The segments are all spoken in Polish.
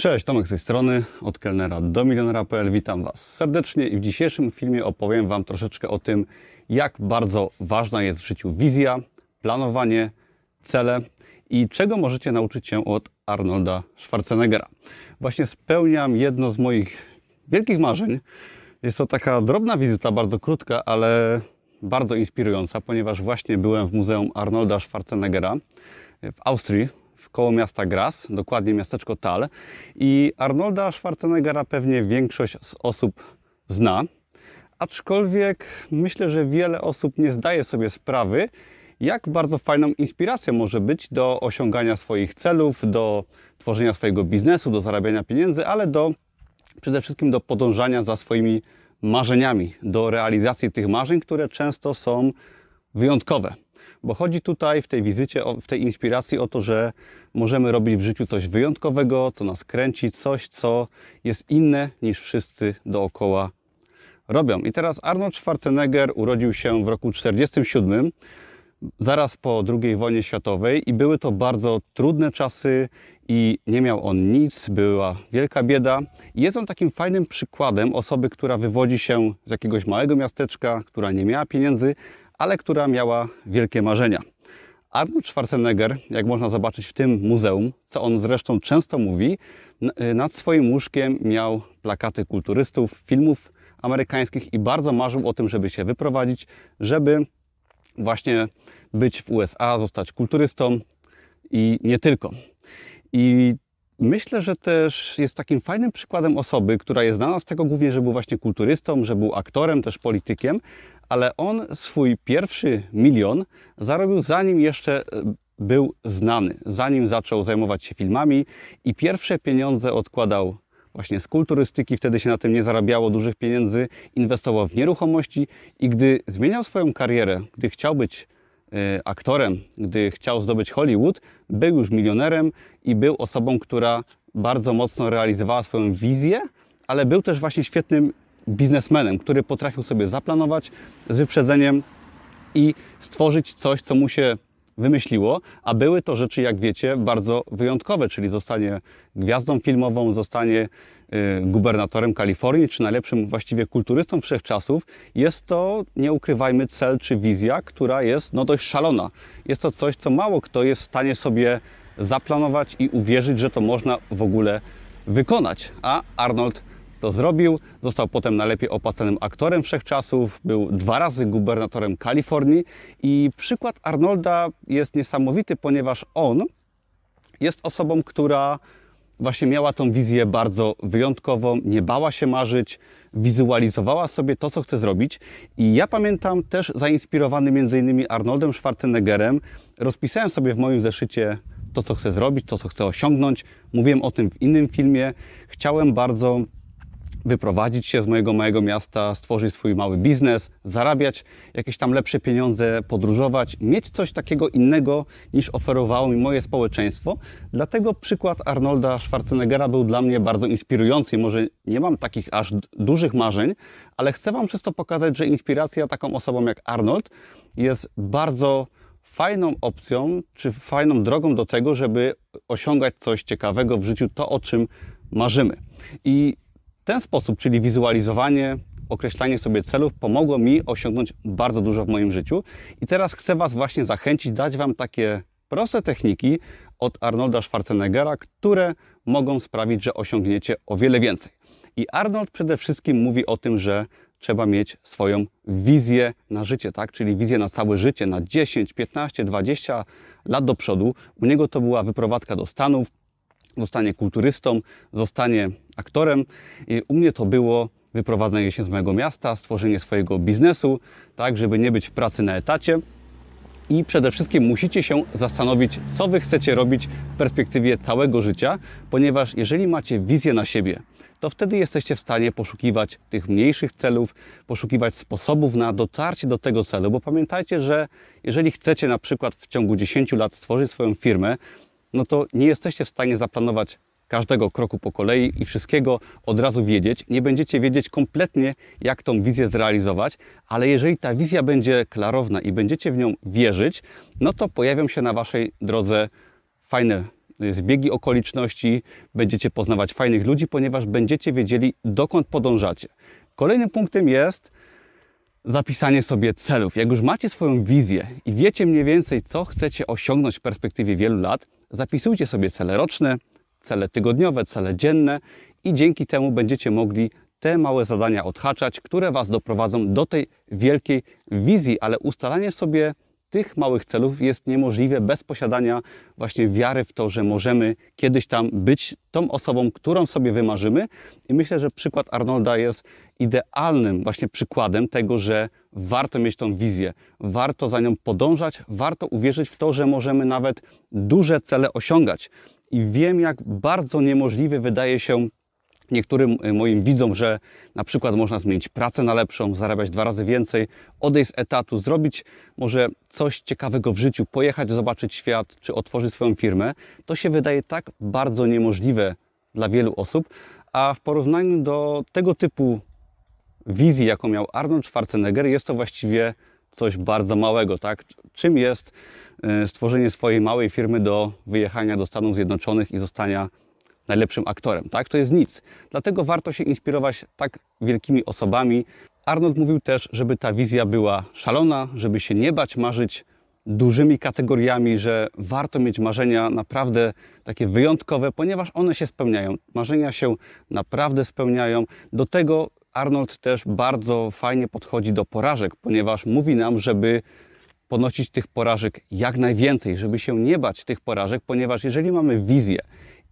Cześć, Tomek z tej strony, od kelnera do milionera.pl. Witam Was serdecznie i w dzisiejszym filmie opowiem Wam troszeczkę o tym, jak bardzo ważna jest w życiu wizja, planowanie, cele i czego możecie nauczyć się od Arnolda Schwarzeneggera. Właśnie spełniam jedno z moich wielkich marzeń. Jest to taka drobna wizyta, bardzo krótka, ale bardzo inspirująca, ponieważ właśnie byłem w Muzeum Arnolda Schwarzeneggera w Austrii, koło miasta Graz, dokładnie miasteczko Tal. I Arnolda Schwarzeneggera pewnie większość z osób zna, aczkolwiek myślę, że wiele osób nie zdaje sobie sprawy, jak bardzo fajną inspiracją może być do osiągania swoich celów, do tworzenia swojego biznesu, do zarabiania pieniędzy, ale do przede wszystkim do podążania za swoimi marzeniami, do realizacji tych marzeń, które często są wyjątkowe. Bo chodzi tutaj w tej wizycie, w tej inspiracji o to, że możemy robić w życiu coś wyjątkowego, co nas kręci, coś, co jest inne niż wszyscy dookoła robią. I teraz Arnold Schwarzenegger urodził się w roku 1947, zaraz po II wojnie światowej i były to bardzo trudne czasy i nie miał on nic, była wielka bieda. I jest on takim fajnym przykładem osoby, która wywodzi się z jakiegoś małego miasteczka, która nie miała pieniędzy, ale która miała wielkie marzenia. Arnold Schwarzenegger, jak można zobaczyć w tym muzeum, co on zresztą często mówi, nad swoim łóżkiem miał plakaty kulturystów, filmów amerykańskich i bardzo marzył o tym, żeby się wyprowadzić, żeby właśnie być w USA, zostać kulturystą i nie tylko. I myślę, że też jest takim fajnym przykładem osoby, która jest znana z tego głównie, że był właśnie kulturystą, że był aktorem, też politykiem, ale on swój pierwszy milion zarobił zanim jeszcze e, był znany, zanim zaczął zajmować się filmami i pierwsze pieniądze odkładał właśnie z kulturystyki, wtedy się na tym nie zarabiało dużych pieniędzy, inwestował w nieruchomości i gdy zmieniał swoją karierę, gdy chciał być aktorem, gdy chciał zdobyć Hollywood, był już milionerem i był osobą, która bardzo mocno realizowała swoją wizję, ale był też właśnie świetnym biznesmenem, który potrafił sobie zaplanować z wyprzedzeniem i stworzyć coś, co mu się wymyśliło, a były to rzeczy, jak wiecie, bardzo wyjątkowe, czyli zostanie gwiazdą filmową, zostanie y, gubernatorem Kalifornii, czy najlepszym właściwie kulturystą wszechczasów. Jest to, nie ukrywajmy, cel czy wizja, która jest no, dość szalona. Jest to coś, co mało kto jest w stanie sobie zaplanować i uwierzyć, że to można w ogóle wykonać. A Arnold to zrobił. Został potem najlepiej opłacanym aktorem wszechczasów, był dwa razy gubernatorem Kalifornii i przykład Arnolda jest niesamowity, ponieważ on jest osobą, która właśnie miała tą wizję bardzo wyjątkową, nie bała się marzyć, wizualizowała sobie to, co chce zrobić. I ja pamiętam też zainspirowany między innymi Arnoldem Schwarzeneggerem, rozpisałem sobie w moim zeszycie to, co chcę zrobić, to, co chcę osiągnąć. Mówiłem o tym w innym filmie. Chciałem bardzo wyprowadzić się z mojego małego miasta, stworzyć swój mały biznes, zarabiać jakieś tam lepsze pieniądze, podróżować, mieć coś takiego innego niż oferowało mi moje społeczeństwo. Dlatego przykład Arnolda Schwarzeneggera był dla mnie bardzo inspirujący. Może nie mam takich aż dużych marzeń, ale chcę Wam przez to pokazać, że inspiracja taką osobą jak Arnold jest bardzo fajną opcją, czy fajną drogą do tego, żeby osiągać coś ciekawego w życiu, to o czym marzymy. I ten sposób, czyli wizualizowanie, określanie sobie celów, pomogło mi osiągnąć bardzo dużo w moim życiu. I teraz chcę Was właśnie zachęcić, dać Wam takie proste techniki od Arnolda Schwarzeneggera, które mogą sprawić, że osiągniecie o wiele więcej. I Arnold przede wszystkim mówi o tym, że trzeba mieć swoją wizję na życie, tak? Czyli wizję na całe życie, na 10, 15, 20 lat do przodu. U niego to była wyprowadzka do Stanów, zostanie kulturystą, zostanie aktorem. I u mnie to było wyprowadzenie się z mojego miasta, stworzenie swojego biznesu, tak, żeby nie być w pracy na etacie. I przede wszystkim musicie się zastanowić, co Wy chcecie robić w perspektywie całego życia, ponieważ jeżeli macie wizję na siebie, to wtedy jesteście w stanie poszukiwać tych mniejszych celów, poszukiwać sposobów na dotarcie do tego celu, bo pamiętajcie, że jeżeli chcecie na przykład w ciągu 10 lat stworzyć swoją firmę, no to nie jesteście w stanie zaplanować każdego kroku po kolei i wszystkiego od razu wiedzieć. Nie będziecie wiedzieć kompletnie, jak tą wizję zrealizować, ale jeżeli ta wizja będzie klarowna i będziecie w nią wierzyć, no to pojawią się na Waszej drodze fajne zbiegi okoliczności, będziecie poznawać fajnych ludzi, ponieważ będziecie wiedzieli, dokąd podążacie. Kolejnym punktem jest zapisanie sobie celów. Jak już macie swoją wizję i wiecie mniej więcej, co chcecie osiągnąć w perspektywie wielu lat, zapisujcie sobie cele roczne, cele tygodniowe, cele dzienne i dzięki temu będziecie mogli te małe zadania odhaczać, które Was doprowadzą do tej wielkiej wizji, ale ustalanie sobie tych małych celów jest niemożliwe bez posiadania właśnie wiary w to, że możemy kiedyś tam być tą osobą, którą sobie wymarzymy. I myślę, że przykład Arnolda jest idealnym właśnie przykładem tego, że warto mieć tą wizję, warto za nią podążać, warto uwierzyć w to, że możemy nawet duże cele osiągać. I wiem, jak bardzo niemożliwy wydaje się niektórym y, moim widzom, że na przykład można zmienić pracę na lepszą, zarabiać dwa razy więcej, odejść z etatu, zrobić może coś ciekawego w życiu, pojechać, zobaczyć świat, czy otworzyć swoją firmę, to się wydaje tak bardzo niemożliwe dla wielu osób, a w porównaniu do tego typu wizji, jaką miał Arnold Schwarzenegger, jest to właściwie coś bardzo małego, tak? Czym jest y, stworzenie swojej małej firmy do wyjechania do Stanów Zjednoczonych i zostania najlepszym aktorem, tak? To jest nic. Dlatego warto się inspirować tak wielkimi osobami. Arnold mówił też, żeby ta wizja była szalona, żeby się nie bać marzyć dużymi kategoriami, że warto mieć marzenia naprawdę takie wyjątkowe, ponieważ one się spełniają. Marzenia się naprawdę spełniają. Do tego Arnold też bardzo fajnie podchodzi do porażek, ponieważ mówi nam, żeby ponosić tych porażek jak najwięcej, żeby się nie bać tych porażek, ponieważ jeżeli mamy wizję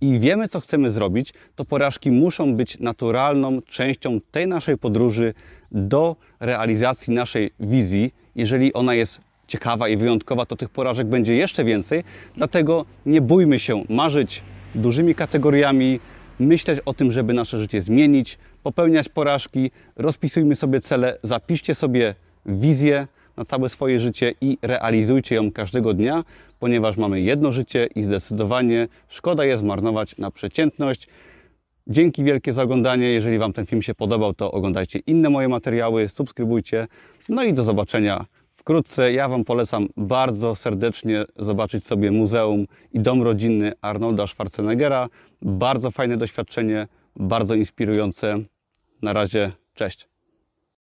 i wiemy, co chcemy zrobić, to porażki muszą być naturalną częścią tej naszej podróży do realizacji naszej wizji. Jeżeli ona jest ciekawa i wyjątkowa, to tych porażek będzie jeszcze więcej. Dlatego nie bójmy się marzyć dużymi kategoriami, myśleć o tym, żeby nasze życie zmienić, popełniać porażki, rozpisujmy sobie cele, zapiszcie sobie wizję na całe swoje życie i realizujcie ją każdego dnia, ponieważ mamy jedno życie i zdecydowanie szkoda jest marnować na przeciętność. Dzięki wielkie za oglądanie. Jeżeli Wam ten film się podobał, to oglądajcie inne moje materiały, subskrybujcie. No i do zobaczenia wkrótce. Ja Wam polecam bardzo serdecznie zobaczyć sobie Muzeum i Dom Rodzinny Arnolda Schwarzeneggera. Bardzo fajne doświadczenie, bardzo inspirujące. Na razie, cześć.